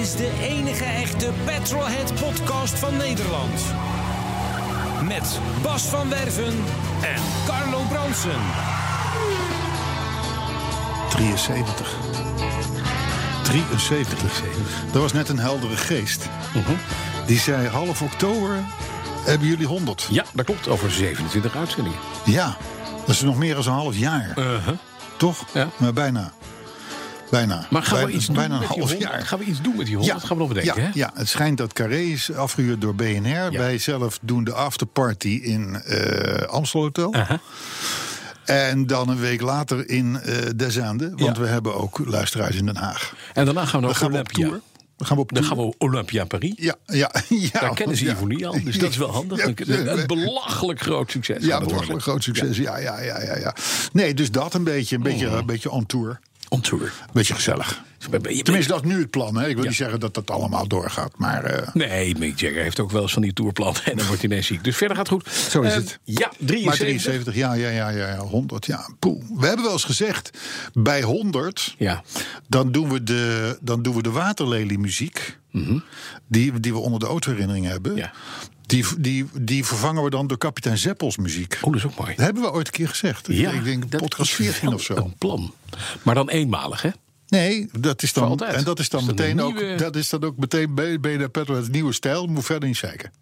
Is de enige echte Petrolhead podcast van Nederland. Met Bas van Werven en Carlo Bronsen. 73. 73. Dat was net een heldere geest. Die zei half oktober hebben jullie 100. Ja, dat klopt. Over 27 uitzendingen. Ja, dat is nog meer dan een half jaar. Toch? Ja. Maar bijna. Bijna. Maar gaan we bijna, iets doen bijna een half 100? jaar. Gaan we iets doen met die 100? gaan we nog bedenken, ja, hè? ja, het schijnt dat Carré is afgehuurd door BNR. Wij zelf doen de afterparty in Amstel Hotel. Aha. En dan een week later in Desande. Want Ja. we hebben ook luisteraars in Den Haag. En daarna gaan we naar gaan we Olympia. tour. Dan gaan we op Dan gaan we Olympia Paris. Ja, ja, ja. Daar kennen ze ja. Ivonie al, dus dat is wel handig. Ja, Een, belachelijk groot succes. Ja, belachelijk groot succes. Ja, ja, ja, ja, ja. Nee, dus dat een beetje, een beetje, een beetje on tour. On tour. Een beetje gezellig. Je Tenminste, dat is nu het plan. Hè. Ik wil Ja. niet zeggen dat dat allemaal doorgaat. Maar eh, Nee, Mick Jagger heeft ook wel eens van die tourplan. En dan wordt hij ineens ziek. Dus verder gaat het goed. Zo is Eh, het. Ja, maar 73. 73, ja, ja, ja, ja, ja, 100, ja. Poeh. We hebben wel eens gezegd, bij 100, Ja. dan doen we de, dan doen we de waterlelie muziek. Die, die we onder de autoherinnering hebben. Ja. Die, die, die vervangen we dan door kapitein Zeppels muziek. Oh, dat is ook mooi. Dat hebben we ooit een keer gezegd. Ja, ik denk dat podcast is 14 wel of zo. Een plan. Maar dan eenmalig, hè? Nee, dat is dan, en dat is dan, Is meteen een ook, dat is dan ook meteen bij, bij de Petrol het nieuwe stijl. Moet verder niet zeiken.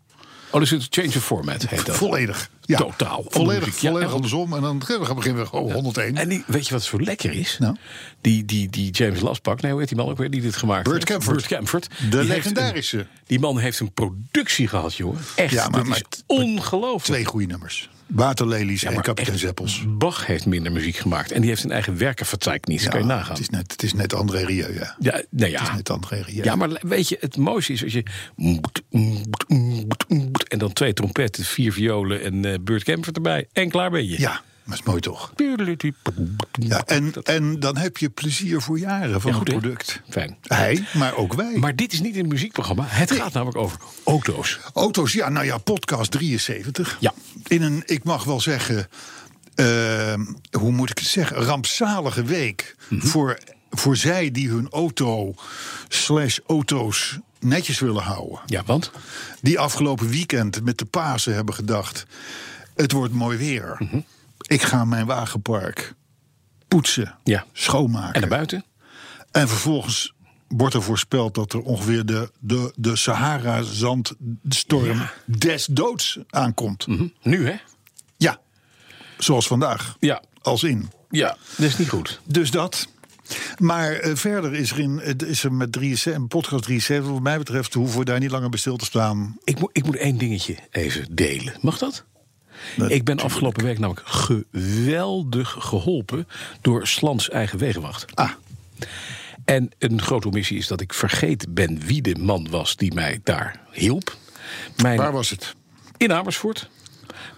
Oh, dus het change of format heet dat. Volledig. Ja. Totaal. Andere Volledig, volledig en- andersom. En dan gaan we beginnen we gewoon 101. En die, weet je wat zo lekker is? Nou? Die, die, die James Laspak, nee, hoe heet die man ook weer die dit gemaakt Burt heeft? Camford. Burt Camford. De Die legendarische. een- die man heeft een productie gehad, jongen. Echt, Ja, maar- dat maar- is ongelooflijk. Twee goede nummers. Waterlelies Ja, en kapitein Zeppels. Bach heeft minder muziek gemaakt. En die heeft zijn eigen werkenverzeichnis. Ja, kan je nagaan. Het is net, het is net André Rieu, ja. ja, nou ja. Het is net André Rieu. Ja, maar weet je, het mooiste is als je... En dan twee trompetten, vier violen en eh Burt Camford erbij. En klaar ben je. Ja, maar is mooi toch? Ja, en, en dan heb je plezier voor jaren van Ja, het goed, product. Fijn. Hij, maar ook wij. Maar dit is niet een muziekprogramma. Het gaat namelijk over auto's. Auto's, ja, nou ja, podcast 73. Ja. In een, ik mag wel zeggen, eh, hoe moet ik het zeggen, rampzalige week Mhm. voor, voor zij die hun auto slash auto's netjes willen houden. Ja, want? Die afgelopen weekend met de Pasen hebben gedacht, het wordt mooi weer. Mhm. Ik ga mijn wagenpark poetsen, Ja. schoonmaken. En naar buiten? En vervolgens wordt er voorspeld dat er ongeveer de, de, de Sahara-zandstorm Ja. des doods aankomt. Hm, Nu, hè? Ja, zoals vandaag. Ja. Als in. Ja, dat is niet goed. Dus dat. Maar eh, verder is er, in, is er met 73, een podcast 73, wat mij betreft, hoeven we daar niet langer bij stil te staan. Ik moet, ik moet één dingetje even delen. Mag dat? Ik ben afgelopen week namelijk geweldig geholpen door Slans eigen wegenwacht. Ah, En een grote omissie is dat ik vergeten ben wie de man was die mij daar hielp. Mijn, waar was het? in Amersfoort.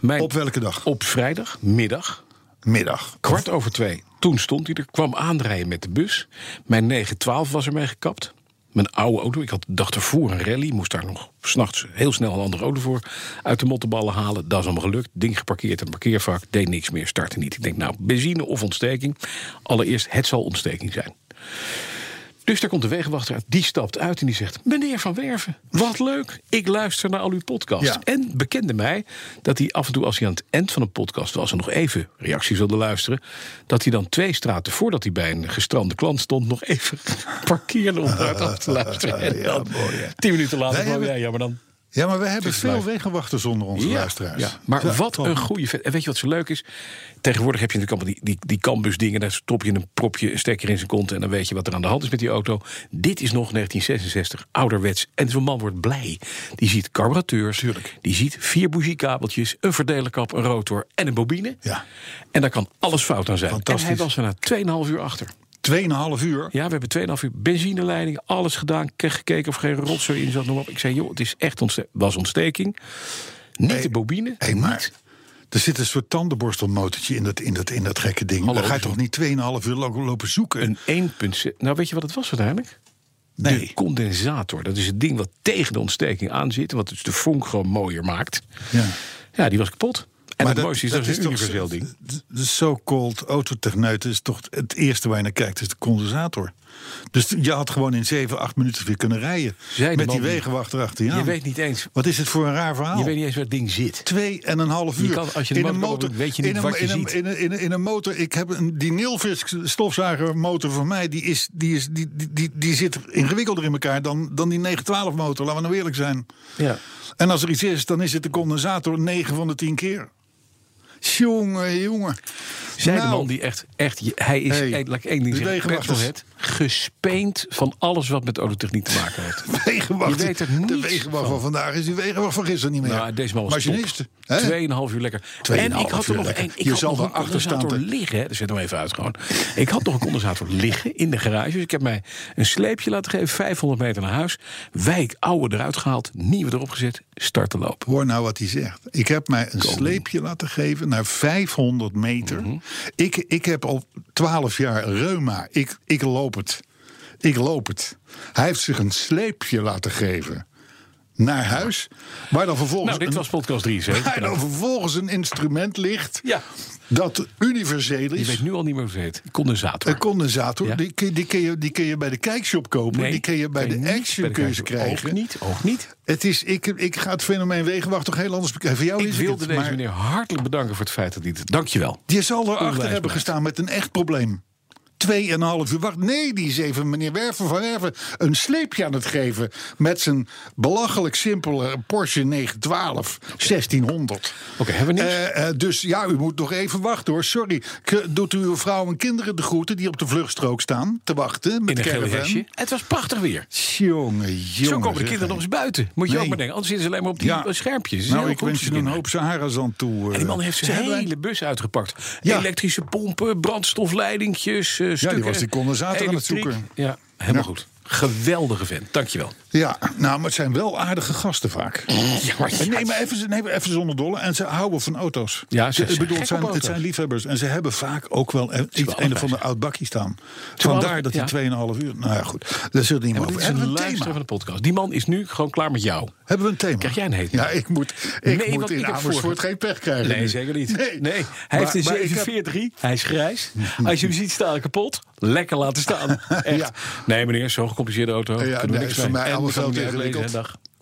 Mijn, Op welke dag? Op vrijdagmiddag, Middag. kwart over twee. Toen stond hij er, kwam aanrijden met de bus. Mijn 912 was ermee gekapt. Mijn oude auto. Ik had de dag ervoor een rally. Moest daar nog s'nachts heel snel een andere auto voor uit de mottenballen halen. Dat is allemaal gelukt. Ding geparkeerd in het parkeervak. Deed niks meer, startte niet. Ik denk, nou, benzine of ontsteking. Allereerst, het zal ontsteking zijn. Dus daar komt de wegenwachter uit. Die stapt uit en die zegt: Meneer Van Werven, wat leuk. Ik luister naar al uw podcast. Ja. En bekende mij dat hij af en toe, als hij aan het eind van een podcast was en nog even reacties wilde luisteren, dat hij dan twee straten voordat hij bij een gestrande klant stond, nog even parkeerde om daar af te luisteren. En Ja, dan, mooi, hè. tien minuten later kwam ja, maar dan. Ja, maar we hebben veel luisteren. wegenwachters onder onze Ja, luisteraars. ja, maar Ja, wat een goede vet. En weet je wat zo leuk is? Tegenwoordig heb je natuurlijk allemaal die, die, die Cambus dingen. Daar stop je een propje, een stekker in zijn kont... en dan weet je wat er aan de hand is met die auto. Dit is nog 1966, ouderwets. En zo'n man wordt blij. Die ziet carburateurs, die ziet vier bougiekabeltjes... een verdelerkap, een rotor en een bobine. Ja. En daar kan alles fout aan zijn. En Fantastisch. hij was er na 2,5 uur achter. 2,5 uur. Ja, we hebben 2,5 uur benzineleiding, alles gedaan. Gekeken of er geen rotzooi in zat, op. Ik zei, joh, het is echt ontste was ontsteking. Niet Hey, de bobine. Hé, maar niet. er zit een soort tandenborstelmotortje in dat, in dat, in dat gekke ding. Hallo, Dan ga je toch niet 2,5 uur lang lopen zoeken? Een 1,6. Nou, weet je wat het was uiteindelijk? nee. De condensator. Dat is het ding wat tegen de ontsteking aan zit. Wat dus de vonk gewoon mooier maakt. Ja. Ja, die was kapot. En Maar het mooiste is, dat, is een toch universeel ding. De so-called autotechneut is toch het eerste waar je naar kijkt, is de condensator. Dus je had gewoon in 7, 8 minuten weer kunnen rijden. Met die wegenwachter achter je Je weet niet eens, Wat is het voor een raar verhaal? je weet niet eens waar het ding zit. Twee en een half Je uur. kan- als je in een motor weet je niet in een, wat je in een, ziet. In een, in, een, in een motor. Ik heb een, die Nilfisk stofzuigermotor van mij. Die, is, die, is, die, die, die, die zit ingewikkelder in elkaar dan, dan die 912 motor. Laten we nou eerlijk zijn. Ja. En als er iets is, dan is het de condensator 9 van de 10 keer. Jongen, jongen. Zij de Nou, man die echt, echt hij is, Hey, hey, laat ik één ding de zeggen, petrolhead, gespeend van alles wat met autotechniek te maken heeft. Wegenwacht. Je weet er de niets wegenwacht van. van vandaag is die wegenwacht van gisteren niet meer. Nou, deze man was? Tweeënhalf uur lekker. En ik had er nog een, ik Je had zal nog een condensator liggen. hè. Dus zet hem even uit gewoon. Ik had nog een condensator liggen in de garage. Dus ik heb mij een sleepje laten geven, 500 meter naar huis. Wijk, oude eruit gehaald, nieuwe erop gezet, start te lopen. Hoor nou wat hij zegt. Ik heb mij een sleepje laten geven naar 500 meter. Mhm. Ik, ik heb al 12 jaar reuma. Ik, ik loop het. Ik loop het. Hij heeft zich een sleepje laten geven naar huis. Waar dan vervolgens, Nou, dit een, was podcast 73. waar dan vervolgens een instrument ligt. Ja. Dat universeel Je is. weet nu al niet meer hoe het heet. Condensator. Een condensator, Ja. die, kun je- die, kun je, die kun je bij de kijkshop kopen. Nee, die kun je bij de niet Action bij de je krijgen. Ook niet, ook niet. Het is, ik, ik ga het fenomeen wegenwacht toch heel anders bekijken. Voor jou Ik is wilde het, deze maar meneer hartelijk bedanken voor het feit dat hij het... Dankjewel. Je zal erachter hebben gestaan met een echt probleem. Tweeënhalf uur wacht. Nee, die is even meneer Werven van Werven een sleepje aan het geven. Met zijn belachelijk simpele Porsche 912 1600. Oké, hebben we niks? Eh, eh, dus ja, u moet nog even wachten hoor. Sorry. K- Doet u uw vrouw en kinderen de groeten die op de vluchtstrook staan te wachten? Met in een gele caravan? Het was prachtig weer. Jongen, jongen. Zo komen de kinderen nog eens buiten. Moet je Nee. ook maar denken. Anders zitten ze alleen maar op die Ja. eh, schermpjes. Nou, ik wens je een hoop Sahara's aan toe. En eh. die man heeft zijn hele bus uitgepakt. Ja. Elektrische pompen, brandstofleidingjes, eh, stukken. was die condensator aan het zoeken. Ja, helemaal Ja. goed. Geweldige vent. Dankjewel. Ja, nou, maar het zijn wel aardige gasten vaak. Ja, maar En Nee, maar even, nee, maar even zonder dolle. En ze houden van auto's. Ja, ze bedoel, gek het zijn, het zijn liefhebbers. En ze hebben vaak ook wel een, iets, een of allebei ander oud bakje staan. Vandaar dat die ja. 2,5 uur... Nou ja, goed. Daar zullen we het niet meer over. is Hebben een thema? van de podcast. Die man is nu gewoon klaar met jou. Hebben we een thema? Krijg jij een heet? Ja, ik moet, ik Nee, moet in Amersfoort geen pech krijgen. Nee, nu. zeker niet. Nee, Nee, hij Maar- heeft een maar ik heb- 743. Hij is grijs. Als je hem ziet staan kapot, lekker laten staan. Echt. Ja. Nee, meneer, zo'n gecompliceerde auto. Kunnen we nee, niks is voor mij allemaal veel te ingewikkeld.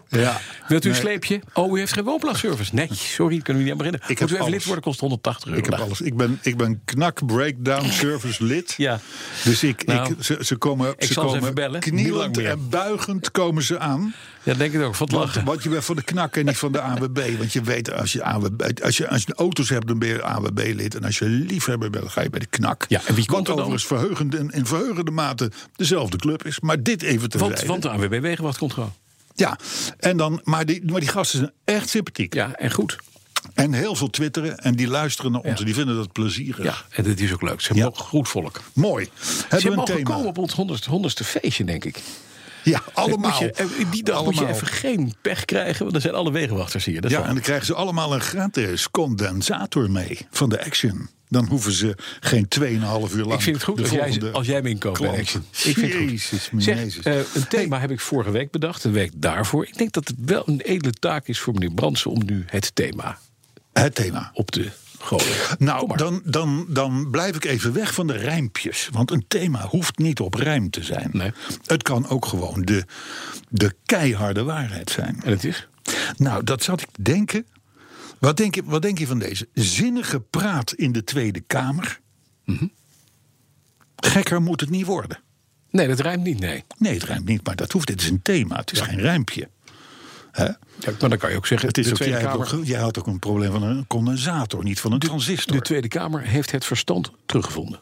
Ja. Wilt u een Nee. sleepje? Oh, u heeft geen woonplaatsservice. Nee, sorry, kunnen we niet aan beginnen. heb Moet u even alles. lid worden, kost 180 euro. Ik heb alles. Ik ben, ik ben knak breakdown service lid. Ja. Dus ik, Nou, ik, ze, ze komen, ik ze zal ze komen knielend en buigend komen ze aan. Ja, denk ik ook. Van het Want, lachen. want je bent van de knak en niet van de AWB. Want je weet, als je, AWB, als je, als je auto's hebt, dan ben je AWB-lid. En als je liefhebber bent, dan ga je bij de knak. Ja, en wie komt dan? overigens verheugend en in verheugende mate dezelfde club is. Maar dit even te Want, want de ANWB Wegenwacht komt gewoon. Ja, en dan, maar, die, maar die gasten zijn echt sympathiek. Ja, en goed. En heel veel twitteren. En die luisteren naar ons. Ja. Die vinden dat plezierig. Ja, en dat is ook leuk. Ze hebben Ja. ook goed volk. Mooi. Ze Hebben we een mogen thema? komen op ons honderdste, honderdste feestje, denk ik. Ja, allemaal. Je, eh, die dag moet je Allemaal. even geen pech krijgen, want dan zijn alle wegenwachters hier. Dat Ja, en dan krijgen ze allemaal een gratis condensator mee van de Action. Dan hoeven ze geen 2,5 uur lang. ik vind het goed de als jij, als jij me inkoopt. Ik vind het Jezus. Zeg, Jezus. eh, een thema heb ik vorige week bedacht, de week daarvoor. Ik denk dat het wel een edele taak is voor meneer Brandsen om nu het thema Het thema. op te gooien. Nou, dan, dan, dan blijf ik even weg van de rijmpjes. Want een thema hoeft niet op rijm te zijn. Nee. Het kan ook gewoon de, de keiharde waarheid zijn. En het is? Nou, dat zat ik te denken. Wat denk je, wat denk je van deze? Zinnige praat in de Tweede Kamer. Mhm. Gekker moet het niet worden. Nee, dat rijmt niet, nee. Nee, het rijmt niet, maar dat hoeft. Dit is een thema, het is geen rijmpje. Hè? Ja, maar dan kan je ook zeggen, Het is de ook, Tweede jij, Kamer... ook, jij had ook een probleem van een condensator, niet van een transistor. De Tweede Kamer heeft het verstand teruggevonden.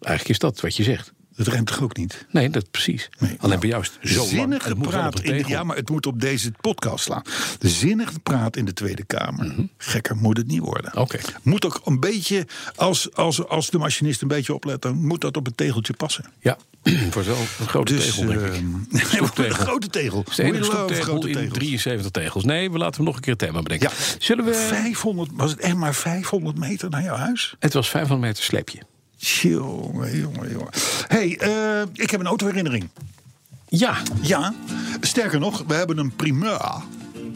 Eigenlijk is dat wat je zegt. Dat remt toch ook niet? Nee, dat precies. Nee. Alleen bij jou is zo lang. een in de, tegel. Ja, maar het moet op deze podcast slaan. De zinnig gepraat in de Tweede Kamer. Mhm. Gekker moet het niet worden. Oké. Moet ook een beetje, als, als, als de machinist een beetje oplet, dan moet dat op het tegeltje passen. Ja, voor zo'n grote Dus tegel, denk ik. ehm, een grote tegel. Stoeptegel grote in tegels. 73 tegels. Nee, we laten hem nog een keer het thema bedenken. Ja. Zullen we... 500, was het echt maar 500 meter naar jouw huis? Het was 500 meter sleepje. Jongen, jongen, jongen. hey, eh, ik heb een autoherinnering. Ja, Ja, sterker nog, we hebben een primeur.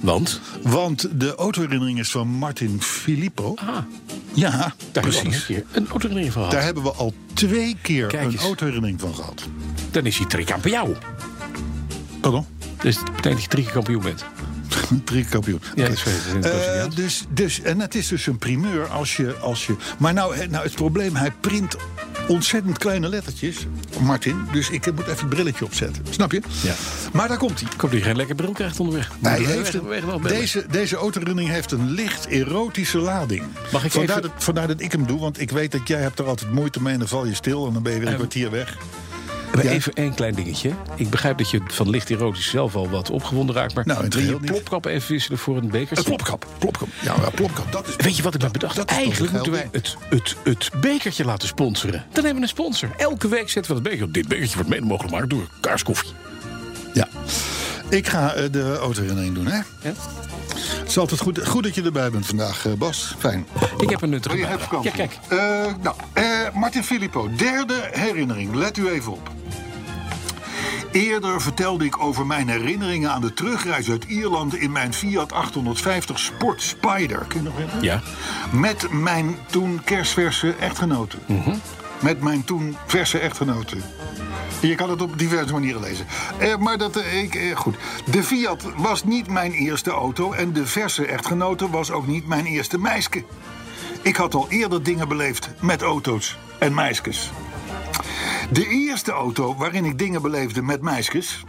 want... Want de autoherinnering is van Martin Filippo. Ah, Ja, daar hebben we al een precies. keer een autoherinnering van Daar gehad. hebben we al twee keer Kijk een autoherinnering van gehad. Dan is hij drie jou. Pardon? Dus het betekent dat je drie keer kampioen bent. Drie kampioen. Ja, het Eh, dus, dus, en het is dus een primeur als je. Als je maar nou, hè, nou, het probleem, hij print ontzettend kleine lettertjes, Martin. Dus ik moet even het brilletje opzetten. Snap je? Ja. Maar daar komt hij. Ik hoop dat je geen lekker bril krijgt onderweg. Hij heeft een- weg- weg- bellen. deze, deze autoherinnering heeft een licht erotische lading. Mag ik vandaar, even- dat, vandaar dat ik hem doe, want ik weet dat jij hebt er altijd moeite mee... en dan val je stil en dan ben je weer een Ehm, kwartier weg. Maar Ja. Even één klein dingetje. Ik begrijp dat je van licht erotisch zelf al wat opgewonden raakt. Maar Nou, in wil je plopkap even wisselen voor een bekertje? Een plopkap, plopkap. Ja, ja, plopkap, dat is... Weet je wat ik me bedacht? dat Eigenlijk moeten wij het, het, het bekertje laten sponsoren. Dan hebben we een sponsor. Elke week zetten we dat bekertje op. Dit bekertje wordt mede mogelijk gemaakt door Kaarskoffie. Ja. Ik ga eh, de autoherinnering doen, hè? Ja? Het is altijd goed, goed dat je erbij bent vandaag, eh, Bas. Fijn. Ik heb een nuttige Oh, je hebt bijdrage. Ja, kijk. Eh, nou, eh, Martin Filippo, derde herinnering. Let u even op. Eerder vertelde ik over mijn herinneringen aan de terugreis uit Ierland in mijn Fiat 850 Sport Spider. Kun je nog herinneren? Ja. Met mijn toen kerstverse echtgenote. Met mijn toen verse echtgenote. Je kan het op diverse manieren lezen. Eh, maar dat, eh, ik, eh, goed. De Fiat was niet mijn eerste auto en de verse echtgenote was ook niet mijn eerste meisje. Ik had al eerder dingen beleefd met auto's en meisjes. De eerste auto waarin ik dingen beleefde met meisjes...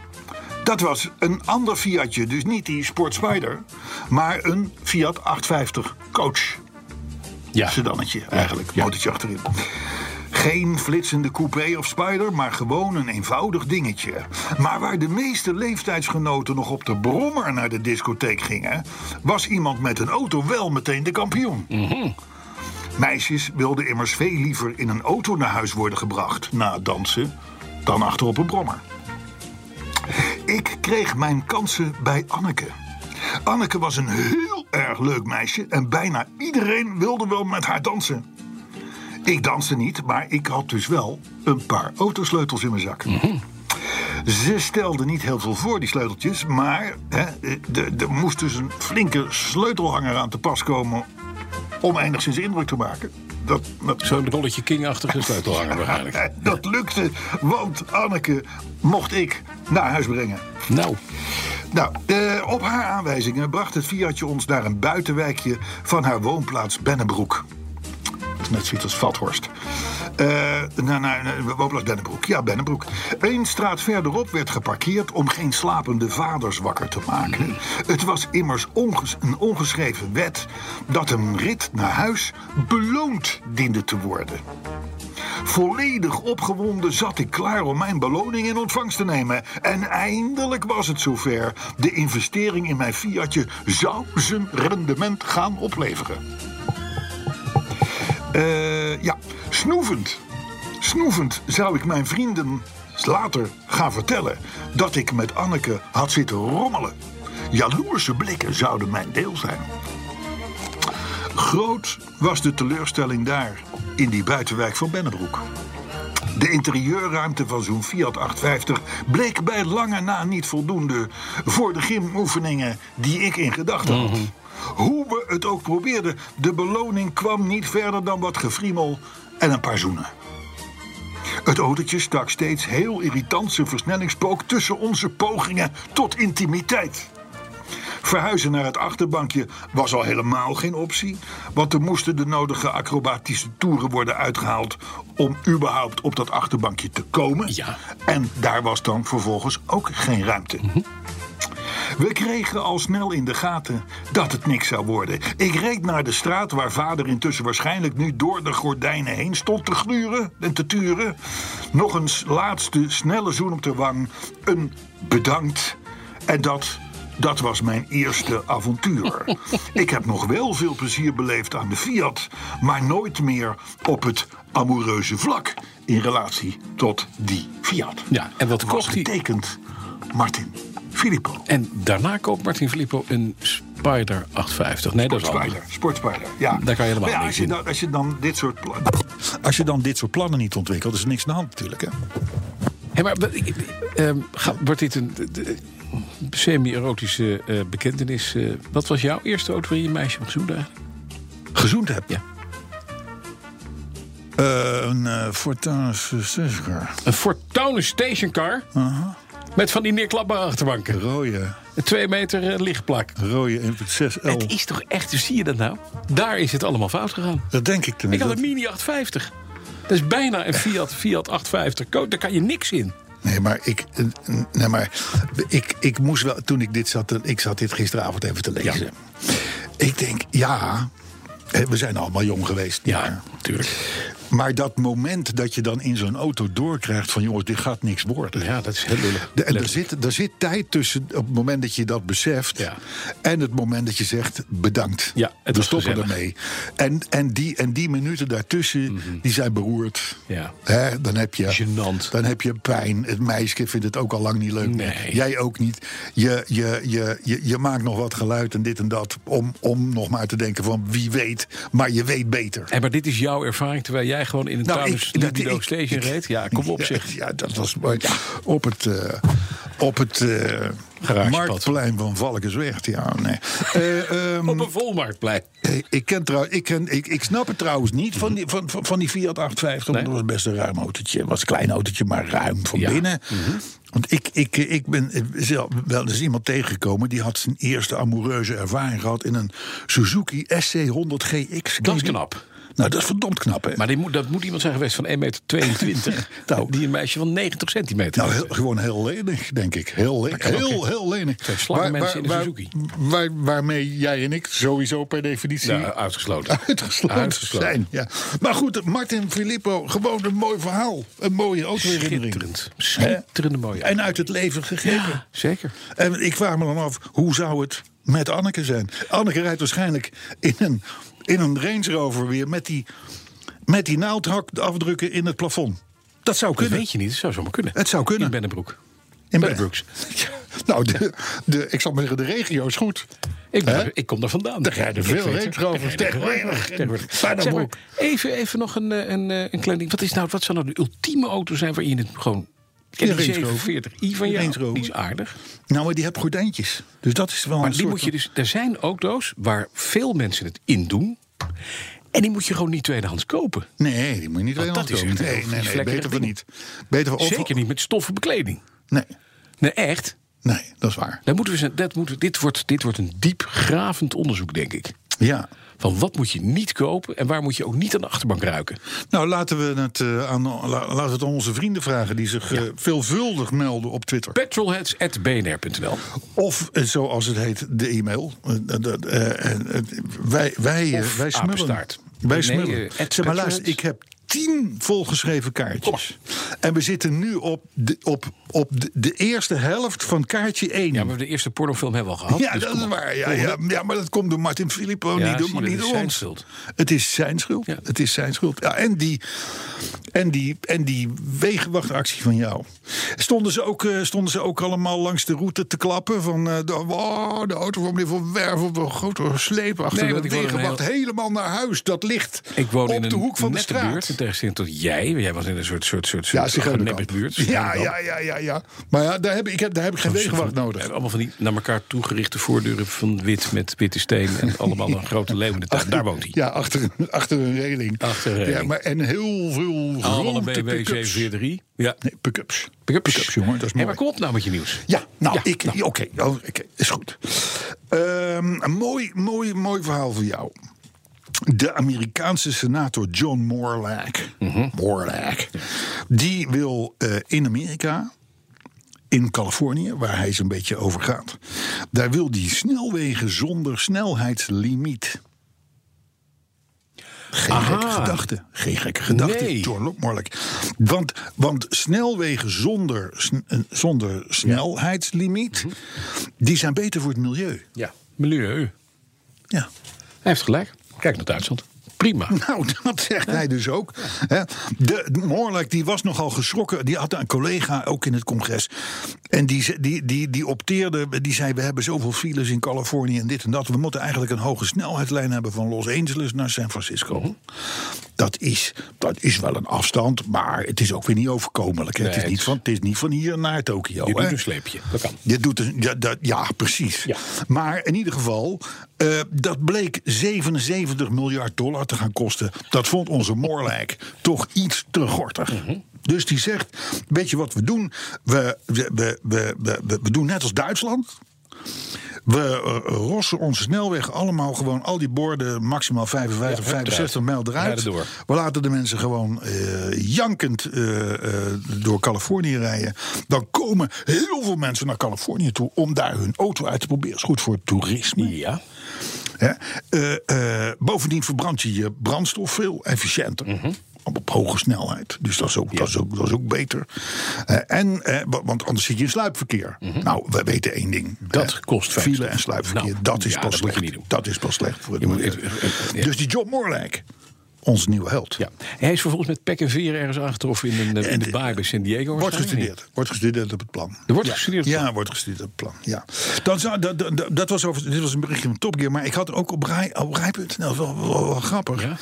dat was een ander Fiatje, dus niet die Sport Spider... maar een Fiat 850 Coach Ja. sedannetje eigenlijk, motortje achterin. Geen flitsende coupé of spider, maar gewoon een eenvoudig dingetje. Maar waar de meeste leeftijdsgenoten nog op de brommer naar de discotheek gingen... was iemand met een auto wel meteen de kampioen. Meisjes wilden immers veel liever in een auto naar huis worden gebracht... na het dansen, dan achter op een brommer. Ik kreeg mijn kansen bij Anneke. Anneke was een heel erg leuk meisje en bijna iedereen wilde wel met haar dansen. Ik danste niet, maar ik had dus wel een paar autosleutels in mijn zak. Ze stelde niet heel veel voor, die sleuteltjes, maar er moest dus een flinke sleutelhanger aan te pas komen om enigszins indruk te maken. Dat, dat, Zo'n rolletje king-achtige sleutelhanger waarschijnlijk. dat lukte, want Anneke mocht ik naar huis brengen. Nou, Nou, eh, op haar aanwijzingen bracht het Fiatje ons naar een buitenwijkje van haar woonplaats Bennebroek. Net zoiets als Vathorst. Naar, naar, naar woonplaats Bennebroek. Ja, Bennebroek. Eén straat verderop werd geparkeerd om geen slapende vaders wakker te maken. Het was immers een ongeschreven wet dat een rit naar huis beloond diende te worden. Volledig opgewonden zat ik klaar om mijn beloning in ontvangst te nemen. En eindelijk was het zover. De investering in mijn Fiatje zou zijn rendement gaan opleveren. Eh, ja, snoevend. Snoevend zou ik mijn vrienden later gaan vertellen dat ik met Anneke had zitten rommelen. Jaloerse blikken zouden mijn deel zijn. Groot was de teleurstelling daar, in die buitenwijk van Bennebroek. De interieurruimte van zo'n Fiat 850 bleek bij lange na niet voldoende voor de gymoefeningen die ik in gedachten had. Hoe we het ook probeerden, de beloning kwam niet verder dan wat gefriemel en een paar zoenen. Het autootje stak steeds heel irritant zijn versnellingspook tussen onze pogingen tot intimiteit. Verhuizen naar het achterbankje was al helemaal geen optie. Want er moesten de nodige acrobatische toeren worden uitgehaald. om überhaupt op dat achterbankje te komen. Ja. En daar was dan vervolgens ook geen ruimte. We kregen al snel in de gaten dat het niks zou worden. Ik reed naar de straat waar vader intussen waarschijnlijk nu door de gordijnen heen stond te gluren en te turen. Nog een laatste snelle zoen op de wang. Een bedankt. En dat dat was mijn eerste avontuur. Ik heb nog wel veel plezier beleefd aan de Fiat, maar nooit meer op het amoureuze vlak in relatie tot die Fiat. Ja, en wat kocht hij? getekend Martin Filippo. En daarna koopt Martin Filippo een Spider 850. Nee, dat is anders. Sportspider, ja. Daar kan je helemaal ja, niks als je, in. dan, als je dan dit soort plannen... Als je dan dit soort plannen niet ontwikkelt, is er niks aan de hand natuurlijk. Hè? Hé, maar wat- ik- ehm, wordt dit een semi-erotische eh, bekentenis? eh, wat was jouw eerste auto waarin je een meisje hebt gezoend eigenlijk? Gezoend heb. Ja. Eh, een uh, Fortuna Sescar. Een Fortuna stationcar. Met van die neerklapbare achterbanken. Rode, Een twee meter eh, lichtplak. rode 1.6L. Het is toch echt, dus zie je dat nou? Daar is het allemaal fout gegaan. Dat denk ik Ik tenminste. had een Mini 850. Dat is bijna een Fiat, Fiat 850. Ko- Daar kan je niks in. Nee, maar ik, eh, nee, maar ik, ik moest wel, toen ik dit zat, ik zat dit gisteravond even te lezen. Ik denk, ja, we zijn allemaal jong geweest. maar- natuurlijk. Maar dat moment dat je dan in zo'n auto doorkrijgt van jongens, dit gaat niks worden. Ja, dat is heel lullig. De- en er zit, er zit tijd tussen op het moment dat je dat beseft. Ja. En het moment dat je zegt bedankt. Ja, het we stoppen gezellig. ermee. En, en, die, en die minuten daartussen, die zijn beroerd. Mhm. Ja. Dan, heb je, Gênant. dan heb je pijn. Het meisje vindt het ook al lang niet leuk. Nee. Jij ook niet. Je, je, je, je, je maakt nog wat geluid en dit en dat. Om, om nog maar te denken van wie weet. Maar je weet beter. En maar dit is jouw ervaring terwijl jij gewoon in een Nou, Libido ik- Station reed? Ja, kom op Ja, zeg. Ja, dat was mooi. op het, eh, op het eh, marktplein van Valkensweg. Ja, nee. Eh, ehm, Op een volmarktplein. ik, ken trouw, ik, ken, ik, ik snap het trouwens niet van die, van, van die Fiat 850. Nee. Dat was best een ruim autootje. Het was een klein autootje, maar ruim van Ja. Mhm. binnen. Want ik, ik, ik ben zelf wel eens iemand tegengekomen... die had zijn eerste amoureuze ervaring gehad... in een Suzuki SC100 GX. Dat is knap. Nou, dat is verdomd knap, hè? Maar die moet, dat moet iemand zijn geweest van 1,22 meter. Nou. die een meisje van 90 centimeter. Nou, heel- gewoon heel lenig, denk ik. Heel, le- kan ook, heel, heel lenig. Slangen mensen in de Suzuki. waar- waarmee jij en ik sowieso per definitie Ja, uitgesloten. uitgesloten, Uitgesloten. zijn. Ja. Maar goed, Martin Filippo, gewoon een mooi verhaal. Een mooie autoherinnering. Schitterend. Schitterende mooie. En uit het leven gegeven. Ja, zeker. En ik vraag me dan af, hoe zou het met Anneke zijn? Anneke rijdt waarschijnlijk in een, in een Range Rover weer met die, met die naaldhak afdrukken in het plafond. Dat zou Dat kunnen. weet je niet, dat zou zomaar kunnen. Het zou kunnen. In Bennebroek. In Bennebroeks. Ja, nou, de, de, ik zal maar zeggen, de regio is goed. Ik, ben er- ik kom daar vandaan. Er rijden veel Range. Rovers Er tegenwoordig. tegenwoordig. Bijna Zeg maar, broek. even, even nog een, eh, een, eh, een klein ding. Wat, is nou, wat zou nou de ultieme auto zijn waar je het gewoon... Ken Ja, die Range Rover. 47i van jou? Range. Die is aardig. Nou, maar die hebt gordijntjes. Dus dat is wel Maar een die soort moet je dus, er zijn auto's waar veel mensen het in doen. En die moet je gewoon niet tweedehands kopen. Nee, die moet je niet weer dat is Nee, nee, nee, beter van niet. Beter van, Zeker niet met stoffen bekleding. Nee, Nee, echt. nee, dat is waar. Daar moeten we, dat moeten, dit, wordt, dit wordt een diepgravend onderzoek, denk ik. Ja. Van wat moet je niet kopen en waar moet je ook niet aan de achterbank ruiken. Nou, laten we het, eh, aan, la- laten we het aan onze vrienden vragen... die zich eh, veelvuldig melden op Twitter. Petrolheads.bnr.nl Of, eh, zoals het heet, de e-mail. Wij, wij, wij smullen. Wij Nee, smullen. zeg maar, luister, ik heb tien volgeschreven kaartjes. En we zitten nu op de, op, op de, eerste helft van kaartje 1. Ja, maar de eerste pornofilm hebben we al gehad. Ja, dus dat is waar. Ja, ja, ja, maar dat komt door Martin Filippo, Ja, niet door, je, niet door zijn ons. schuld. Het is zijn schuld. Ja. Het is zijn schuld. Ja, en, die, en, die, en die wegenwachtactie van jou. Stonden ze, ook, eh, stonden ze ook allemaal langs de route te klappen? Van eh, de, oh, de auto van meneer Van Werf op een grote sleep achter Nee, de wegenwacht. Helemaal naar huis. Dat ligt Ik woon op in een de hoek van de straat. buurt. In tegenstelling tot jij. Jij was in een soort, soort, soort, Ja, soort Zigeunerkamp. buurt. Ja, ja, ja, ja, ja. Maar ja, daar heb ik, heb, daar heb ik geen wegenwacht We nodig. allemaal van die naar elkaar toegerichte voordeuren van wit met witte steen. En allemaal een grote leeuw in de tuin. Daar woont hij. Ja, achter, een- achter een reling. Achter een reling. Ja, maar, en heel veel grote BMW pick-ups. 743. Ja. Nee, pick-ups. Pick-ups. Pick-ups, jongen, dat is mooi. maar kom op nou met je nieuws. Ja, nou, Ja, ik, nou. oké, oh, oké, is goed. Ehm, een mooi, mooi, mooi verhaal voor jou. De Amerikaanse senator John Morlack, Mhm. Morlack die wil eh, in Amerika in Californië, waar hij zo'n beetje over gaat. Daar wil hij snelwegen zonder snelheidslimiet. Geen Aha. gekke gedachte. Geen gekke gedachte, Nee. John Morlik. Want, want snelwegen zonder, eh, zonder snelheidslimiet... Mhm. die zijn beter voor het milieu. Ja, milieu. Ja. Hij heeft gelijk. Kijk naar Duitsland. Prima. Nou, dat zegt hij dus ook. Hè. De, die was nogal geschrokken. Die had een collega ook in het congres. En die, die, die, die opteerde, die zei... we hebben zoveel files in Californië en dit en dat. We moeten eigenlijk een hoge snelheidslijn hebben... van Los Angeles naar San Francisco. Mhm. dat, is, dat is wel een afstand, maar het is ook weer niet overkomelijk. hè. het, is niet van, het is niet van hier naar Tokio. Je hè. doet een sleepje. Dat kan. Je doet een, ja, dat, ja, precies. Ja. Maar in ieder geval, eh, dat bleek 77 miljard dollar te gaan kosten. Dat vond onze Moorlijk toch iets te gortig. Mhm. Dus die zegt, weet je wat we doen? We, we, we, we, we, we- we doen net als Duitsland. We eh, rossen onze snelweg allemaal gewoon al die borden maximaal 55, Ja, 65 mijl eruit. Rijden. We laten de mensen gewoon eh, jankend door Californië rijden. Dan komen heel veel mensen naar Californië toe om daar hun auto uit te proberen. is goed voor het toerisme. Ja. Eh, eh, bovendien verbrand je je brandstof veel efficiënter. Mhm. Op hoge snelheid. Dus dat is ook, dat is ook, dat is ook beter. Eh, en, wa- want anders zit je in sluipverkeer. Nou, we weten één ding. Mhm. Dat kost File en sluipverkeer, Nou, dat is ja, pas dat slecht. Dat is pas slecht voor het moet-. Dus die John Morlijk, onze nieuwe held. ja. Hij is vervolgens met pek en veer ergens aangetroffen in, een, in de baai bij San Diego. Wordt gestudeerd. Wordt gestudeerd op het plan. Er wordt ja. gestudeerd Ja, wordt gestudeerd op het plan. Ja. Dan zou, dat, dat, dat was over, dit was een berichtje van Top Gear, maar ik had ook op, rij, op rij.nl wel, wel, wel grappig. Ja?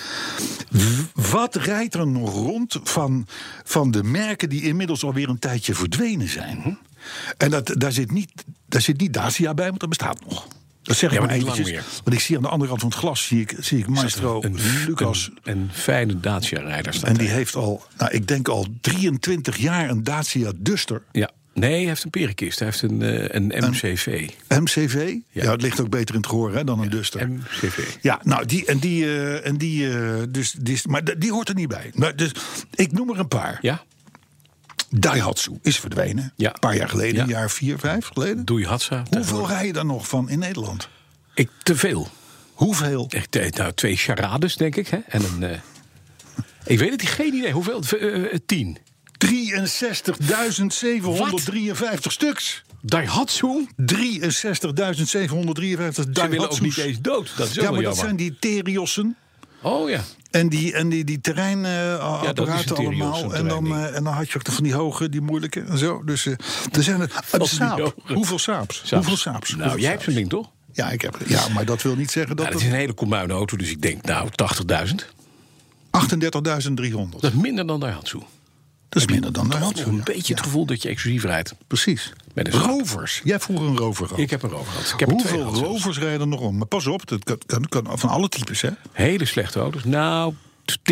Wat rijdt er nog rond van, van de merken die inmiddels alweer een tijdje verdwenen zijn? Mhm. En dat, daar, zit niet, daar zit niet Dacia bij, want dat bestaat nog. Dat zeg ik Ja, maar maar eventjes. meer. Want ik zie aan de andere kant van het glas zie ik, zie ik maestro Een, Lucas. Een, een fijne Dacia-rijder En die heeft al, nou, ik denk al 23 jaar een Dacia Duster. Ja. Nee, hij heeft een perenkist. Hij heeft een, eh, een MCV. MCV? Ja. Ja. het ligt ook beter in het gehoor hè, dan een Duster. MCV. Ja, nou, die, en die, eh, en die, eh, dus, die, maar die hoort er niet bij. Maar dus, ik noem er een paar. Ja? Daihatsu is verdwenen. Ja. Een paar jaar geleden, Ja. een jaar vier, vijf geleden. Doei Hatsa. Hoeveel rij je daar nog van in Nederland? Ik, te veel. Hoeveel? Echt, nou, twee charades, denk ik. Hè? En een... eh, ik weet het, geen idee. Hoeveel? Eh, tien. 63.753 stuks. Daihatsu? 63.753 Ze willen ook niet eens dood. Dat is Ja, maar dat jammer. zijn die Teriossen. Oh ja. En die, en die, die terreinapparaten Terios, allemaal. En dan, eh, en dan had je ook van die hoge, die moeilijke en zo. Dus eh, er zijn er. saap. hoge. Hoeveel saaps? Saaps. Hoeveel saaps? Nou, Hoeveel jij hebt zo'n ding toch? Ja, ik heb Ja, maar dat wil niet zeggen dat Nou, dat is een hele commuine auto, dus ik denk nou 80.000. het 38.300. Dat is minder dan Daihatsu. Dat is minder dan de nog een beetje het gevoel dat je exclusief rijdt. Precies. Met een. Rovers. Jij vroeger een rover gehad. Ik heb een rover gehad. Ik heb Hoeveel rovers rijden er nog om? Maar pas op, dat kan, kan, kan van alle types, hè? Hele slechte auto's. Nou,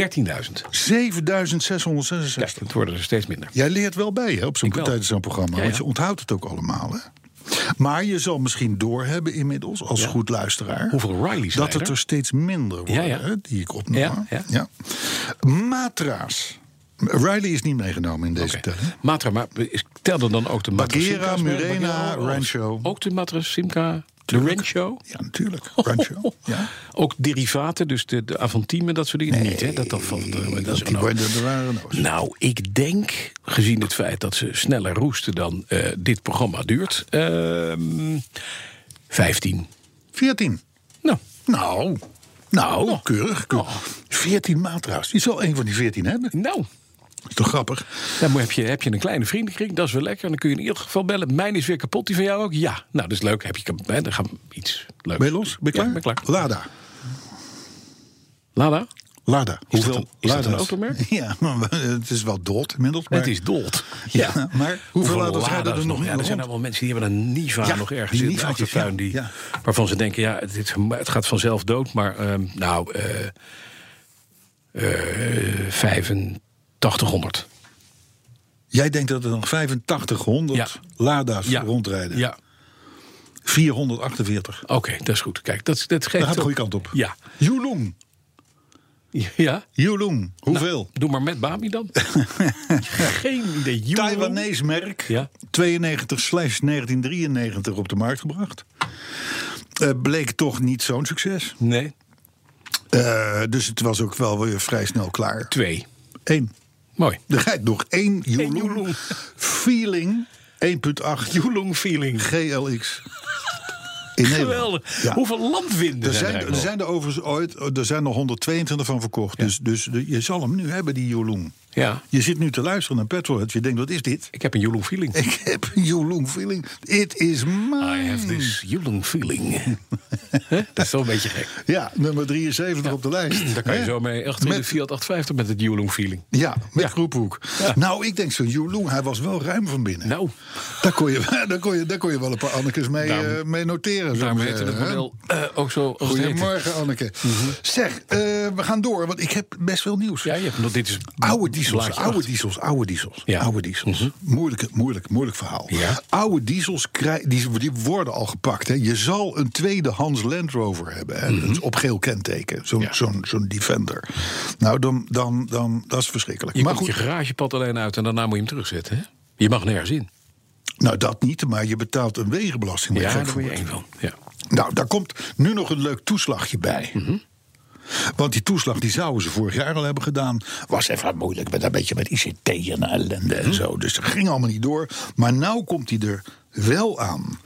13.000. 7666. Ja, het worden er steeds minder. Jij leert wel bij hè, op zo'n tijdens zo'n programma. Ja, Want je onthoudt het ook allemaal. Hè? Maar je zal misschien doorhebben inmiddels, als Ja. goed luisteraar... Hoeveel Rileys dat het er? steeds minder worden. Hè, die ik opnoem. Ja. Matra's. Riley is niet meegenomen in deze telling. Matra, maar tel dan ook de Matra Bagheera? Murena. Rancho. Ook de Matra Simca, de Rancho? Ja, natuurlijk. Rancho. Ja. Ook derivaten, dus de, de Avantime, dat soort dingen niet, hè? Dat, dat, valt, er- dat Die waren- er nou. Nou, ik denk, gezien het feit dat ze sneller roesten dan eh, dit programma duurt, ehm 15. 14. Nou, Nou, nou, keurig. keurig. 14 matra's. Die zal een van die 14 hebben. nou toch grappig? Dan heb je, heb je een kleine vriendenkring, dat is wel lekker. Dan kun je in ieder geval bellen. Mijn is weer kapot, die van jou ook? Ja, nou, dat is leuk. Heb je, dan gaan we iets leuks. Ben je los? Ben je klaar? Ja, ben. Lada. Lada? Lada. Is hoeveel is Lada's? een automerk? Ja, maar het is wel dood inmiddels. Het is dood. Ja, maar hoeveel, hoeveel Lada's er nog? Ja, er zijn allemaal mensen die hebben een Niva ja, nog ergens in de achtertuin. Die. Waarvan ze denken, ja, het, het gaat vanzelf dood. Maar ehm, nou, uh, uh, 25. 80-100. Jij denkt dat er nog 8500. Lada's rondrijden? Ja. 448. Oké, dat is goed. Kijk, dat, dat geeft. Dat gaat de goede kant op. Ja. Yulong. Ja. Yulong. Hoeveel? Nou, doe maar met Bami dan. Geen idee. Taiwanese merk. Ja. 92-1993 op de markt gebracht. Eh, bleek toch niet zo'n succes. Nee. Eh, dus het was ook wel weer vrij snel klaar. Twee. Eén. Mooi. Er rijdt nog één Yulong. Feeling 1.8 Yulong feeling. GLX. In. Geweldig. Ja. Hoeveel landwinden Er zijn, er, er eigenlijk zijn er overigens ooit, er zijn er 122 van verkocht. Dus, dus de- je zal hem nu hebben, die Yulong. Ja. Je zit nu te luisteren naar Petrolhead. Je denkt, wat is dit? Ik heb een Yulong feeling. Ik heb een Yulong feeling. It is mine. I have this Yulong feeling. Dat is wel een beetje gek. Ja, nummer 73 op de lijst. Daar kan je zo mee achter in de Met- Fiat 850 met het Yulong feeling. Ja, met Ja. groephoek. Ja. Nou, ik denk zo'n Yulong, hij was wel ruim van binnen. Nou, Daar, kon je, daar, kon je, daar kon je wel een paar Annekes mee, Daarom- eh, mee noteren. daarom heette het hè? model eh, ook zo. Goedemorgen, Anneke. Zeg, eh, we gaan door, want ik heb best veel nieuws. Ja, je hebt nog dit is Oude diesels, oude diesels, oude diesels. Ja. Oude diesels. Moeilijk, moeilijk, moeilijk verhaal. Ja. Oude diesels krij- die, die worden al gepakt. Hè. Je zal een tweedehands Land Rover hebben. Hè. Dus op geel kenteken. Zo'n Ja. zo'n zo'n Defender. Nou, dan, dan, dan, dat is verschrikkelijk. Je maar goed, je garagepad alleen uit en daarna moet je hem terugzetten. Hè? Je mag nergens in. nou dat niet, maar je betaalt een wegenbelasting. Ja, daar van ben je één van. Ja. Nou, daar komt nu nog een leuk toeslagje bij. Mhm. Want die toeslag die zouden ze vorig jaar al hebben gedaan. Was even moeilijk met een beetje met ICT en ellende en zo. Dus dat ging allemaal niet door. Maar nou komt hij er wel aan.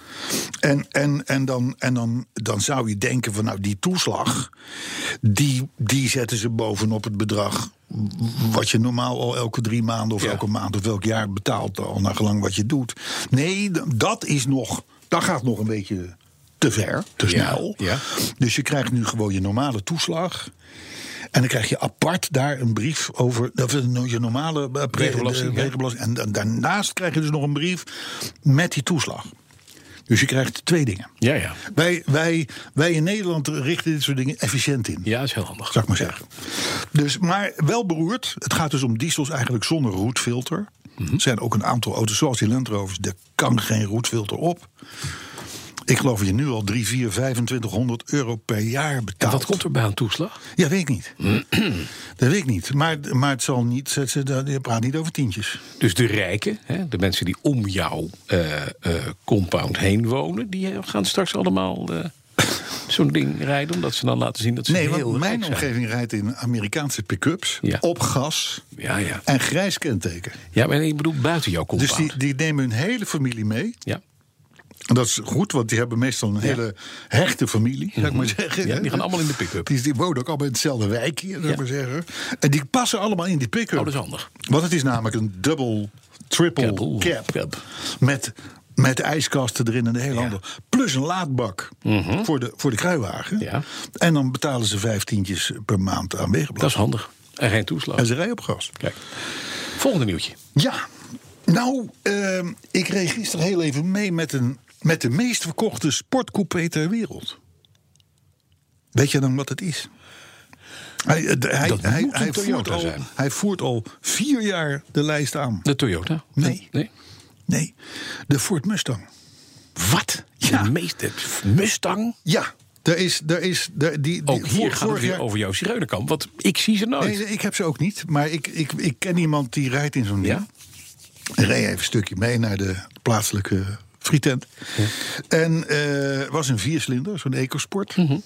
En, en, en, dan, en dan, dan zou je denken van nou die toeslag... Die, die zetten ze bovenop het bedrag... wat je normaal al elke drie maanden of Ja. elke maand of elk jaar betaalt... al naar gelang wat je doet. Nee, dat is nog... Dat gaat nog een beetje te ver, te Ja, snel. ja. Dus je krijgt nu gewoon je normale toeslag. En dan krijg je apart daar een brief over of, eh, je normale eh, Wegenbelasting, de ja. wegenbelasting. En daarnaast krijg je dus nog een brief met die toeslag. Dus je krijgt twee dingen. Ja, ja. Wij, wij, wij in Nederland richten dit soort dingen efficiënt in. Ja, dat is heel handig. Zou ik maar zeggen. Dus, maar wel beroerd. Het gaat dus om diesels eigenlijk zonder roetfilter. Mhm. Er zijn ook een aantal auto's zoals die Land Rovers. Daar kan geen roetfilter op. Ik geloof je nu al 3, 4, 2500 euro per jaar En betaalt. wat komt er bij een toeslag? Ja, weet ik niet. dat weet ik niet. Maar, maar het zal niet. Je praat niet over tientjes. Dus de rijken, hè, de mensen die om jouw eh, eh, compound heen wonen... die gaan straks allemaal eh, zo'n ding rijden... omdat ze dan laten zien dat ze Nee, heel want mijn zijn. omgeving rijdt in Amerikaanse pick-ups. Ja. Op gas. Ja, ja. En grijs kenteken. ja, maar ik bedoel buiten jouw Dus compound. die, die nemen hun hele familie mee. Ja. Dat is goed, want die hebben meestal een hele hechte familie, zou ik maar zeggen. Mhm. Ja, die gaan allemaal in de pick-up. Die, die wonen ook allemaal in hetzelfde wijkje, zou ik Ja. maar zeggen. En die passen allemaal in die pick-up. Oh, dat is handig. Want het is namelijk een double, triple cab. cab. Met, met ijskasten erin en de hele handel. Plus een laadbak voor, de, voor de kruiwagen. Mhm. Ja. En dan betalen ze vijftientjes per maand aan Dat is handig. En geen toeslag. En ze rijden op gas. Kijk. Volgende nieuwtje. Ja, nou, ehm, ik reed gisteren heel even mee met, een, met de meest verkochte sportcoupé ter wereld. Weet je dan wat het is? Hij, eh, hij, hij, hij, voert al, zijn. hij voert al vier jaar de lijst aan. De Toyota? Nee. Nee. Nee, de Ford Mustang. Wat? Ja. De meeste Mustang? Ja, er is, er is er, die, die, Ook hier gaat het weer jaar- over jouw zigeunerkamp. Want ik zie ze nooit. Nee, ik heb ze ook niet. Maar ik, ik, ik ken iemand die rijdt in zo'n. Ja? Reed even een stukje mee naar de plaatselijke frietent. En eh was een viercilinder, zo'n ecosport. Mhm.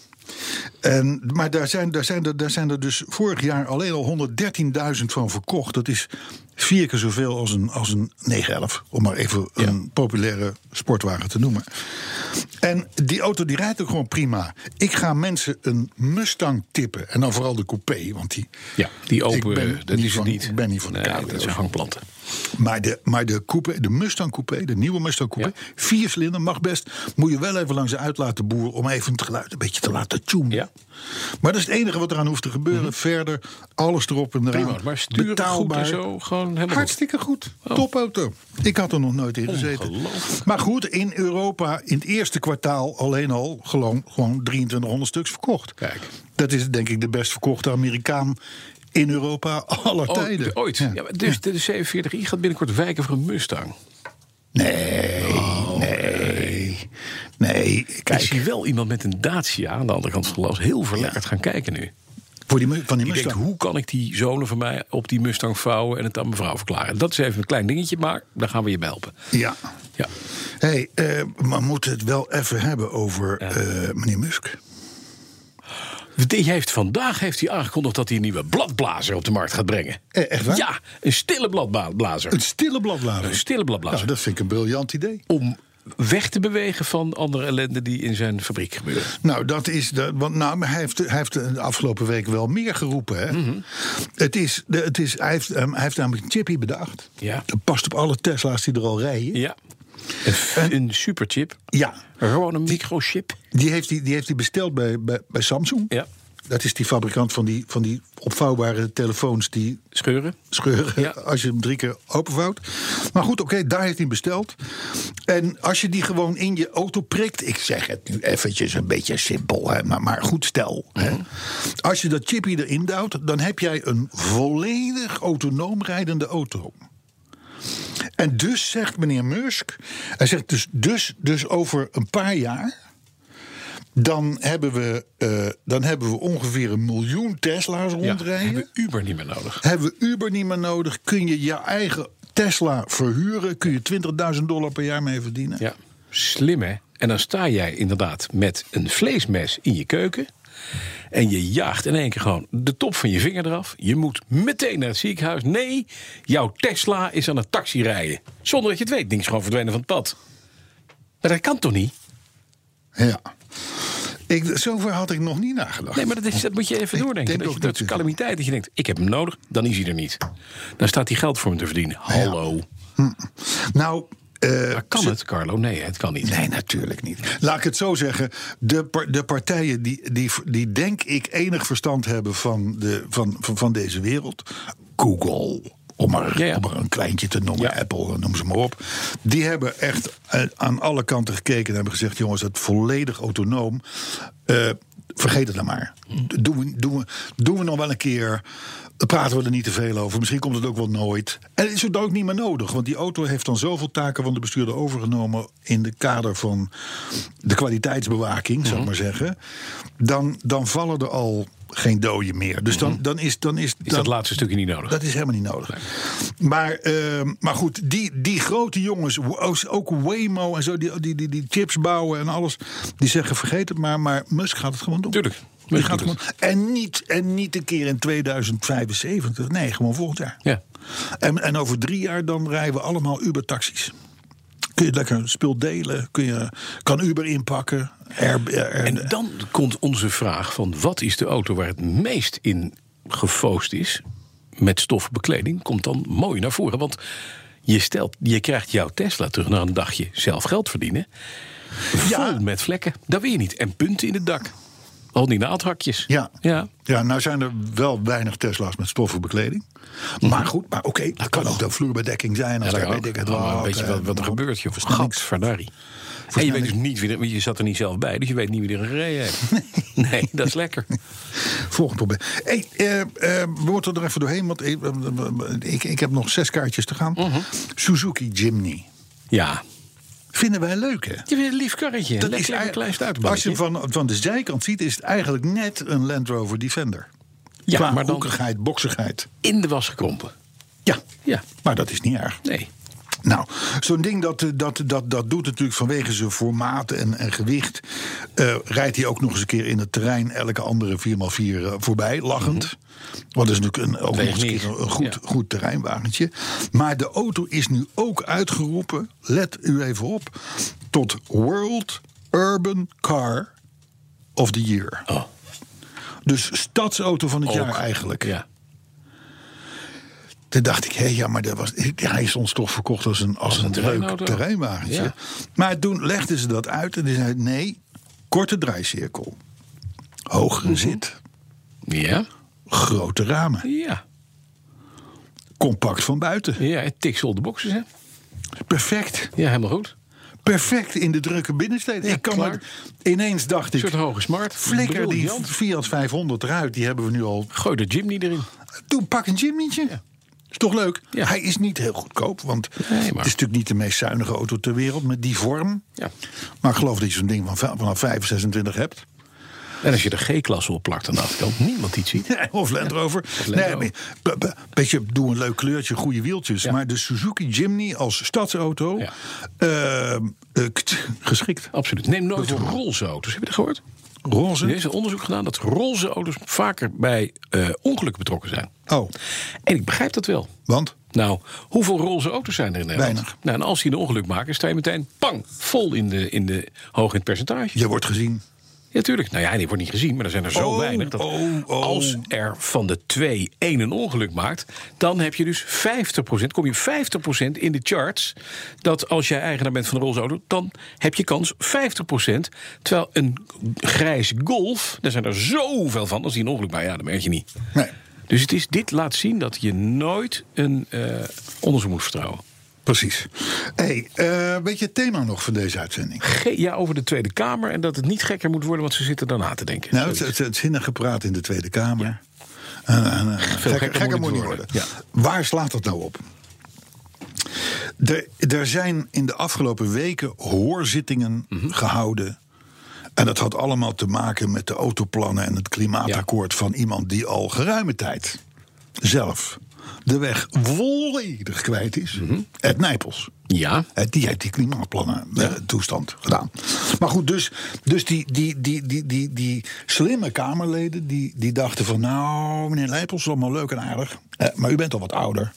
En, maar daar zijn, daar, zijn er, daar zijn er dus vorig jaar alleen al 113.000 van verkocht. Dat is vier keer zoveel als een, als een 911. Om maar even Ja. een populaire sportwagen te noemen. En die auto die rijdt ook gewoon prima. Ik ga mensen een Mustang tippen. En dan vooral de coupé. Want die, Ja, die open, Ik ben dat niet is van- niet. ik ben niet van de nee, cabrio's. dat zijn hangplanten. maar de, maar de, coupé, de Mustang Coupé, de nieuwe Mustang Coupé, Ja. vier cilinder, mag best. Moet je wel even langs de uit laten boeren om even het geluid een beetje te laten tunen. Ja. Maar dat is het enige wat eraan hoeft te gebeuren. Verder, alles erop en eraan. Prima, maar goed Betaalbaar. en zo. Gewoon helemaal goed. Hartstikke goed. Topauto. Ik had er nog nooit in gezeten. Maar goed, in Europa in het eerste kwartaal alleen al gewoon, gewoon 2300 stuks verkocht. Kijk. Dat is denk ik de best verkochte Amerikaan in Europa aller Oh, tijden. de- ooit. Ja. Dus de 47i gaat binnenkort wijken voor een Mustang. Nee, nee, nee. Ik Kijk, zie wel iemand met een Dacia aan de andere kant van glas heel verlekkerd gaan kijken nu. Voor die, van die Die denkt, hoe kan ik die zonen van mij op die Mustang vouwen en het aan mevrouw verklaren? Dat is even een klein dingetje, maar daar gaan we je bij helpen. Ja. Ja. hey, maar we moeten het wel even hebben over eh, meneer Musk. Die heeft, vandaag heeft hij aangekondigd dat hij een nieuwe bladblazer op de markt gaat brengen. Eh, echt waar? Ja, een stille bladblazer. Een stille bladblazer. Een stille bladblazer. Nou, dat vind ik een briljant idee. Om weg te bewegen van andere ellende die in zijn fabriek gebeurt. Nou, dat is. De, want nou, hij, heeft, hij heeft de afgelopen week wel meer geroepen. Hè? Mhm. het is, het is, hij, heeft, ehm, hij heeft namelijk een chippy bedacht. Ja. Dat past op alle Tesla's die er al rijden. Ja. Een, een superchip. Ja, Gewoon een microchip. die heeft hij die heeft hij besteld bij, bij, bij Samsung. Ja. Dat is die fabrikant van die, van die opvouwbare telefoons die Scheuren. scheuren Ja. als je hem drie keer openvouwt. Maar goed, oké, daar heeft hij besteld. En als je die gewoon in je auto prikt... ik zeg het nu eventjes een beetje simpel, hè, maar, maar goed stel. Hè. Mhm. Als je dat chippy erin duwt, dan heb jij een volledig autonoom rijdende auto. En dus zegt meneer Musk... hij zegt dus, dus, dus over een paar jaar... Dan hebben, we, eh, dan hebben we ongeveer een miljoen Tesla's Ja, rondrijden hebben we Uber niet meer nodig. hebben we Uber niet meer nodig. Kun je je eigen Tesla verhuren. Kun je 20.000 dollar per jaar mee verdienen. Ja, slim hè. En dan sta jij inderdaad met een vleesmes in je keuken. En je jaagt in één keer gewoon de top van je vinger eraf. Je moet meteen naar het ziekenhuis. Nee, jouw Tesla is aan het taxi rijden. Zonder dat je het weet. Ding is gewoon verdwenen van het pad. Maar dat kan toch niet? Ja. Ik, zover had ik nog niet nagedacht. Nee, maar dat, is, dat moet je even Ik doordenken. denk Dat, je, dat is calamiteit. Dat je denkt, ik heb hem nodig, dan is hij er niet. Dan staat hij geld voor hem te verdienen. Hallo. Nou, eh, Maar kan het, Carlo? Nee, het kan niet. Nee, natuurlijk niet. Laat ik het zo zeggen. De, de partijen die, die, die denk ik enig verstand hebben van, de, van, van, van deze wereld. Google, om maar, Ja, ja. om maar een kleintje te noemen. Ja. Apple, noem ze maar op. Die hebben echt eh, aan alle kanten gekeken en hebben gezegd... jongens, het volledig autonoom... eh, vergeet het dan maar. D- Doen we, doen, we, doen we nog wel een keer... Dan praten we er niet te veel over. Misschien komt het ook wel nooit. En is het ook niet meer nodig. Want die auto heeft dan zoveel taken van de bestuurder overgenomen. in de kader van de kwaliteitsbewaking, zou ik maar zeggen. Dan, dan vallen er al geen doden meer. Dus dan, dan is. Dan is, Is dan, dat laatste stukje niet nodig? dat is helemaal niet nodig. Maar, ehm, maar goed, die, die grote jongens, ook Waymo en zo, die, die, die, die chips bouwen en alles, die zeggen: vergeet het maar. Maar Musk gaat het gewoon doen. Tuurlijk. Die Musk gaat doet gewoon, en, niet, en niet een keer in 2075. Nee, gewoon volgend jaar. Ja. En, en over drie jaar dan rijden we allemaal Uber-taxis. Kun je lekker spul delen, kun je, kan Uber inpakken. En dan komt onze vraag van wat is de auto waar het meest in gefoost is met stoffen bekleding, komt dan mooi naar voren. Want je, stelt, je krijgt jouw Tesla terug naar een dagje zelf geld verdienen. Ja. Vol met vlekken. Dat wil je niet. En punten in het dak. Al die naaldhakjes. Ja. ja. Ja, nou zijn er wel weinig Tesla's met stoffen bekleding. Maar goed, maar oké, dat kan ook de vloerbedekking zijn. Als Ja, daar dat weet ik het wel. Weet je eh, wat, wat er gebeurt, joh? Versnellings- Gadverdarrie. En je weet dus niet wie er, je zat er niet zelf bij, dus je weet niet wie er gereden heeft. Nee, dat is lekker. Volgend probleem. Hey, eh, eh, we moeten er even doorheen, want ik, ik, ik heb nog zes kaartjes te gaan. Mhm. Suzuki Jimny. Ja. Vinden wij leuk, hè? Je hebt een lief karretje. Dat is klein Als je hem van, van de zijkant ziet, is het eigenlijk net een Land Rover Defender. Ja, Qua maar dan boksigheid. in de was gekrompen. Ja, Ja. maar dat is niet erg. Nee. Nou, zo'n ding dat, eh, dat, dat, dat doet natuurlijk vanwege zijn formaat en, en gewicht. eh, rijdt hij ook nog eens een keer in het terrein elke andere 4x4 eh, voorbij, lachend. Want dat is natuurlijk een, ook nog eens een, een goed, Ja. goed terreinwagentje. Maar de auto is nu ook uitgeroepen, let u even op, tot World Urban Car of the Year. Oh. Dus stadsauto van het jaar eigenlijk. Ja. Toen dacht ik, hé, ja, maar dat was, hij is ons toch verkocht als een, als een een leuk terreinwagentje. Ja. Maar toen legden ze dat uit en die zei nee, korte draaicirkel. Hogere Mhm. zit, Ja. grote ramen, Ja. compact van buiten. Ja, het tiks de boxes, hè? Perfect, Ja, helemaal goed. perfect in de drukke binnensteden. Ja, ik kan maar, ineens dacht Een ik, soort hoge smart. flikker die. Fiat 500 eruit, die hebben we nu al. Gooi de Jimny erin. Doe, pak een Jimmy'tje. Ja. Is toch leuk? Ja. Hij is niet heel goedkoop, want Nee, het is natuurlijk niet de meest zuinige auto ter wereld met die vorm. Ja. Maar ik geloof dat je zo'n ding van, vanaf 5, 26 hebt. En als je de G-klasse op plakt aan de achterkant, niemand iets ziet. Of Land Rover. Land nee, Rover. beetje, doe een leuk kleurtje, goede wieltjes. Ja. Maar de Suzuki Jimny als stadsauto, Ja. eh, geschikt. Absoluut. Neem nooit roze auto's. Heb je dat gehoord? Roze. Er is een onderzoek gedaan dat roze auto's vaker bij eh, ongelukken betrokken zijn. Oh, En ik begrijp dat wel. want? Nou, hoeveel roze auto's zijn er in Nederland? Weinig. Nou, en als die een ongeluk maken, sta je meteen pang, vol in de, in de, hoog in het percentage. Je wordt gezien. Ja, tuurlijk. Nou ja, die wordt niet gezien, maar er zijn er zo Oh, weinig. Dat oh, oh. Als er van de twee één een ongeluk maakt, dan heb je dus 50%, kom je 50% in de charts. Dat als jij eigenaar bent van een roze auto, dan heb je kans 50%. Terwijl een grijs golf, daar zijn er zoveel van. Als die een ongeluk maakt, ja, dat merk je niet. Nee, Dus het is, dit laat zien dat je nooit een eh, onderzoek moet vertrouwen. Precies. hey, eh, weet je het thema nog van deze uitzending? Ge- ja, over de Tweede Kamer en dat het niet gekker moet worden, want ze zitten daarna te denken. Nou, het, het, het zinnige praat in de Tweede Kamer. En, en, eh, gekker, gekker gekker moet niet worden. worden. Waar slaat dat nou op? Er, er zijn in de afgelopen weken hoorzittingen Mhm. gehouden. En dat had allemaal te maken met de autoplannen en het klimaatakkoord van iemand die al geruime tijd zelf de weg volledig kwijt is. Mhm. Ed Nijpels. Ja, Die heeft die klimaatplannen eh, toestand gedaan. Maar goed, dus, dus die, die, die, die, die, die slimme Kamerleden die, die dachten van... nou, meneer Leipels, is allemaal leuk en aardig. eh, maar u bent al wat ouder.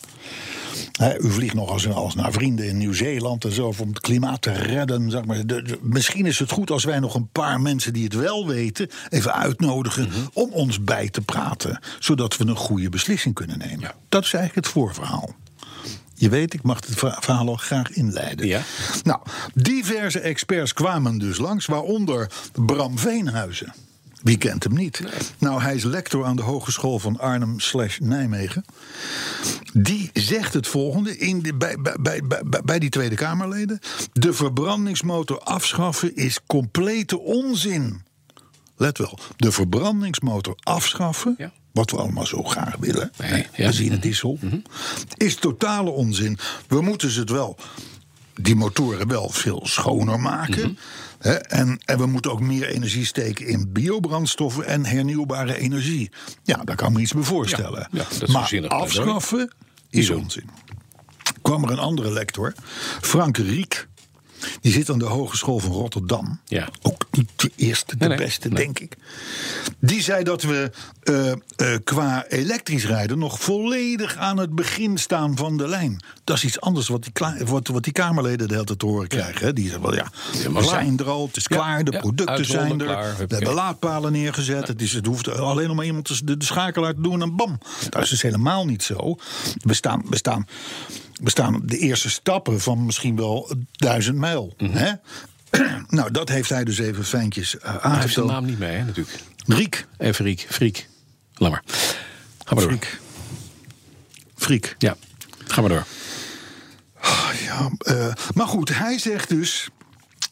U vliegt nog als, als naar vrienden in Nieuw-Zeeland en zo... om het klimaat te redden. Zeg maar. De- de- misschien is het goed als wij nog een paar mensen die het wel weten... even uitnodigen Mhm. om ons bij te praten. Zodat we een goede beslissing kunnen nemen. Ja. Dat is eigenlijk het voorverhaal. Je weet, ik mag het verha- verhaal al graag inleiden. Ja. Nou, diverse experts kwamen dus langs, waaronder Bram Veenhuizen. Wie kent hem niet? Nou, hij is lector aan de Hogeschool van Arnhem slash Nijmegen. Die zegt het volgende in de, bij, bij, bij, bij, bij die Tweede Kamerleden. De verbrandingsmotor afschaffen is complete onzin. Let wel, de verbrandingsmotor afschaffen... Ja. wat we allemaal zo graag willen, Nee, ja. Mhm. benzinediesel... is totale onzin. We moeten ze het wel die motoren wel veel schoner maken. Mhm. Hè, en, en we moeten ook meer energie steken in biobrandstoffen en hernieuwbare energie. Ja, daar kan ik me iets bij voorstellen. Ja, ja, maar afschaffen is onzin. Kwam er een andere lector, Frank Riek. Die zit aan de Hogeschool van Rotterdam. Ja. Ook niet de eerste, de Nee, beste, nee. denk ik. Die zei dat we eh, eh, qua elektrisch rijden nog volledig aan het begin staan van de lijn. Dat is iets anders wat die, wat, wat die Kamerleden de hele tijd te horen krijgen. Hè? Die zeggen wel, ja, we zijn er al, het is Ja, klaar, de producten zijn er. klaar, we hebben laadpalen neergezet. Het, is, het hoeft alleen nog maar iemand de schakelaar te doen en bam. Dat is dus helemaal niet zo. We staan, we staan, we staan op de eerste stappen van misschien wel duizend mijl. Mhm. Hè? nou, dat heeft hij dus even fijntjes uh, hij heeft zijn naam niet mee, hè, natuurlijk. Riek. En Friek, Friek. Laat maar. Ga maar door. Friek. Friek. Ja, ga maar door. Ja, eh, maar goed, hij zegt dus.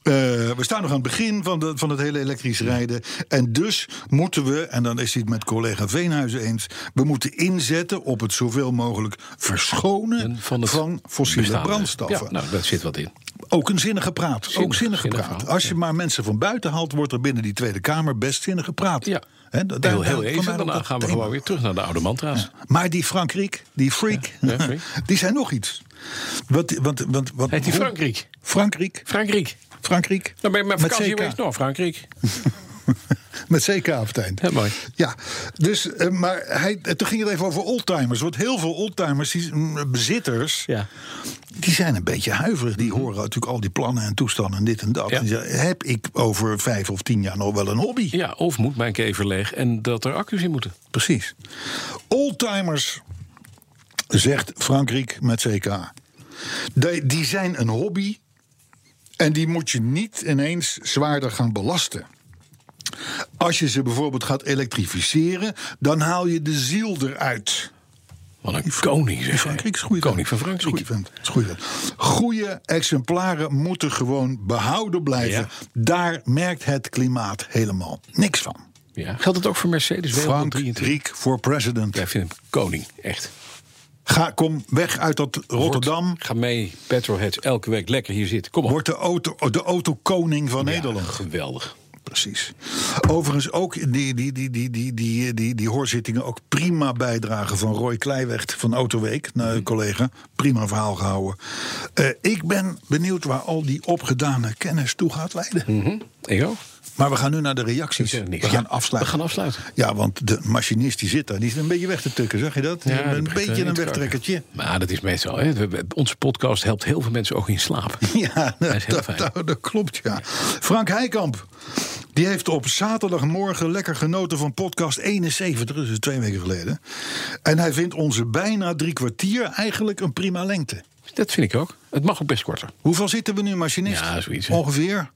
Eh, we staan nog aan het begin van, de, van het hele elektrisch rijden. En dus moeten we, en dan is hij het met collega Veenhuizen eens. We moeten inzetten op het zoveel mogelijk verschonen En van, het fossiele bestaande. brandstoffen. Ja, nou, daar zit wat in. Ook een zinnige praat. ook Zinnig, zinnige zinnig praat. Als je ja. maar mensen van buiten haalt, wordt er binnen die Tweede Kamer best zinnige praat. Ja. Daar- Heel, heel even. ook Daarna gaan we thema. gewoon weer terug naar de oude mantra's. Maar die Frank Riek, die freak, Ja, die zijn nog iets. Wat, wat, wat, wat, Heet die Frankrijk? Frank Riek. Frankrijk. Dan ben met Met vakantie geweest. Nou, Frankrijk. Met CK op het eind. Heel mooi. Ja, dus, eh, maar hij, eh, toen ging het even over oldtimers. Want heel veel oldtimers, die, mm, bezitters, Ja. Mhm. die zijn een beetje huiverig. Die horen natuurlijk al die plannen en toestanden en dit en dat. Ja. En die zeggen, heb ik over vijf of tien jaar nog wel een hobby? Ja, of moet mijn kever leeg en dat er accu's in moeten. Precies. Oldtimers, zegt Frankrijk met CK. Die, die zijn een hobby en die moet je niet ineens zwaarder gaan belasten. Als je ze bijvoorbeeld gaat elektrificeren, dan haal je de ziel eruit. Wat een koning, zeg. Frankrijk is een goede Koning van Frankrijk. Vent. Goede exemplaren moeten gewoon behouden blijven. Ja. Daar merkt het klimaat helemaal niks van. Ja. Geldt het ook voor Mercedes? Frank 23? Riek voor president. Ja, ik vind hem koning, echt. Ga, kom weg uit dat Rotterdam. Ga mee, petrolheads, elke week lekker hier zitten. Kom op. Wordt de, auto, de autokoning van Ja, Nederland. geweldig. Precies. Overigens ook die, die, die, die, die, die, die, die hoorzittingen ook prima bijdragen van Roy Kleiweg van Autoweek, een collega. Prima verhaal gehouden. Eh, ik ben benieuwd waar al die opgedane kennis toe gaat leiden. Mhm. Ik ook. Maar we gaan nu naar de reacties. We gaan Ja, afsluiten. we gaan afsluiten. Ja, want de machinist die zit daar, die is een beetje weg te tukken, zag je dat? Ja, een beetje een wegtrekkertje. Maar dat is meestal. Hè. Onze podcast helpt heel veel mensen ook in slaap. Ja, Dat is heel dat, fijn. dat- dat klopt, ja. Frank Heikamp, die heeft op zaterdagmorgen lekker genoten van podcast 71, dus twee weken geleden. En hij vindt onze bijna drie kwartier eigenlijk een prima lengte. Dat vind ik ook. Het mag ook best korter. Hoeveel zitten we nu, machinist? Ja, zoiets, hè. Ongeveer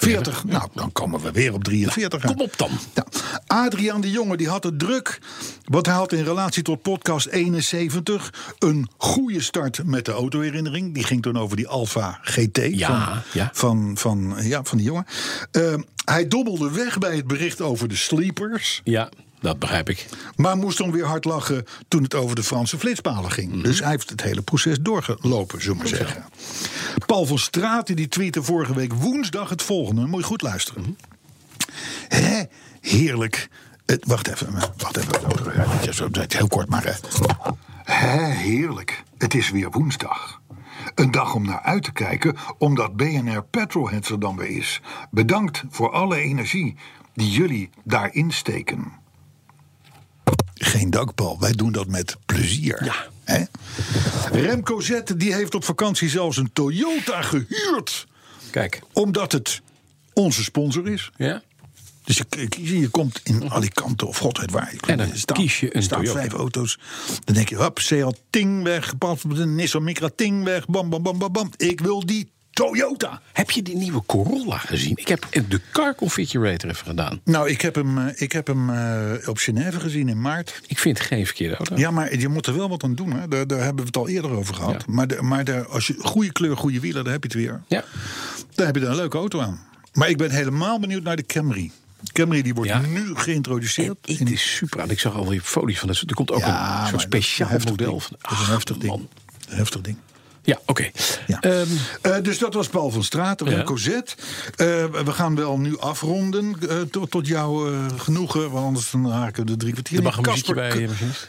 40. Nou, dan komen we weer op 43. Kom op dan. Ja. Adriaan de Jonge die had het druk. Want hij had in relatie tot podcast 71 een goede start met de autoherinnering. Die ging toen over die Alfa GT Ja, van, ja. Van, van, ja, van die jongen. Eh, hij dobbelde weg bij het bericht over de sleepers. Ja, dat begrijp ik. Maar moest dan weer hard lachen toen het over de Franse flitspalen ging. Mhm. Dus hij heeft het hele proces doorgelopen, zullen we maar zeggen. Paul van Straten die tweette vorige week woensdag het volgende. Moet je goed luisteren. Hè, heerlijk. Het, wacht even, wacht even. Heel kort maar. Hè, heerlijk. Het is weer woensdag. Een dag om naar uit te kijken, omdat BNR Petrolheads er dan weer is. Bedankt voor alle energie die jullie daarin steken. Geen dank, Paul. Wij doen dat met plezier. Ja. Hè? Remco Zette die heeft op vakantie zelfs een Toyota gehuurd. Kijk. Omdat het onze sponsor is. Ja? Dus je, je, je komt in Alicante of god weet waar. En dan staan- kies je een staan Toyota. vijf auto's. Dan denk je, hop, Seat Ting weg. een Nissan Micra Ting weg. Bam, bam, bam, bam, bam. Ik wil die Toyota. Heb je die nieuwe Corolla gezien? Ik heb de Car Configurator even gedaan. Nou, ik heb hem, eh, ik heb hem eh, op Genève gezien in maart. Ik vind het geen verkeerde auto. Ja, maar je moet er wel wat aan doen. Hè. Daar, daar hebben we het al eerder over gehad. Ja. Maar, de, maar de, als je goede kleur, goede wielen, dan heb je het weer. Ja. Dan heb je er een leuke auto aan. Maar ik ben helemaal benieuwd naar de Camry. Camry die wordt Ja. nu geïntroduceerd. Het in- is super. En ik zag al die foto's van. dat. Er komt ook Ja, een soort speciaal model. Van, Dat is een Ach, heftig ding. man. Heftig ding. Ja, oké. Ja. Ehm, Eh, dus dat was Paul van Straat, Remco Ja. Z. Eh, we gaan wel nu afronden eh, tot, tot jouw genoegen. Want anders dan haken we de drie kwartier. Er mag een Casper- bij.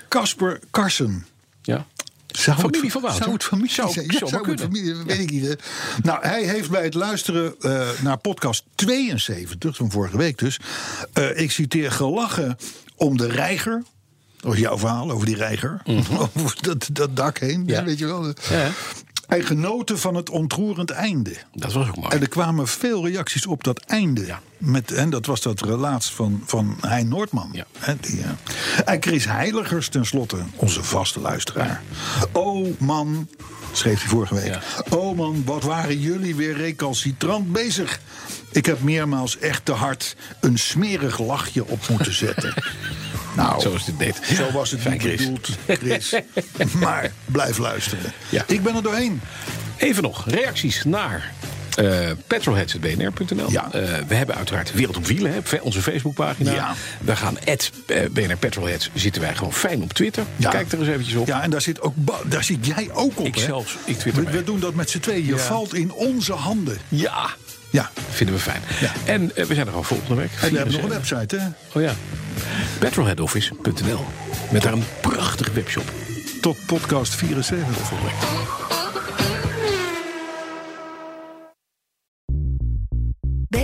Casper Karsen. ja. Zou Familie het, van Wouter? Zou het familie Zou- zijn? Ja, zou het familie, weet ik niet. hè. Nou, hij heeft bij het luisteren naar podcast 72, van vorige week dus... eh, ik citeer, gelachen om de reiger. Dat was jouw verhaal over die reiger. Over dat, dat dak heen, Mhm. Ja. weet je wel. Ja. Hij genoten van het ontroerend einde. Dat was ook mooi. En er kwamen veel reacties op dat einde. Ja. Met, en dat was dat relaas van, van Hein Noordman. Ja. Die, eh. En Chris Heiligers tenslotte, onze vaste luisteraar. Oh man, schreef hij vorige week. Ja. Oh man, wat waren jullie weer recalcitrant bezig. Ik heb meermaals echt te hard een smerig lachje op moeten zetten. nou, Zoals dit deed. zo was het Fijn, niet Chris. bedoeld, Chris. maar blijf luisteren. Ja. Ik ben er doorheen. Even nog reacties naar eh petrolheads.bnr.nl. Ja. Eh, we hebben uiteraard Wereld op Wielen, hè, onze Facebookpagina. Ja. We gaan at eh, BNR Petrolheads zitten wij gewoon fijn op Twitter. Ja. Kijk er eens eventjes op. Ja, en daar zit, ook, daar zit jij ook op. Ik hè? zelfs, ik twitter we, we doen dat met z'n tweeën. Je valt in onze handen. Ja, Ja. vinden we fijn. Ja. En eh, we zijn er al volgende week. En we hebben nog een 74. website, hè? Oh ja. Petrolheadoffice.nl. Met daar een prachtige webshop. Tot podcast 74. Volgende week.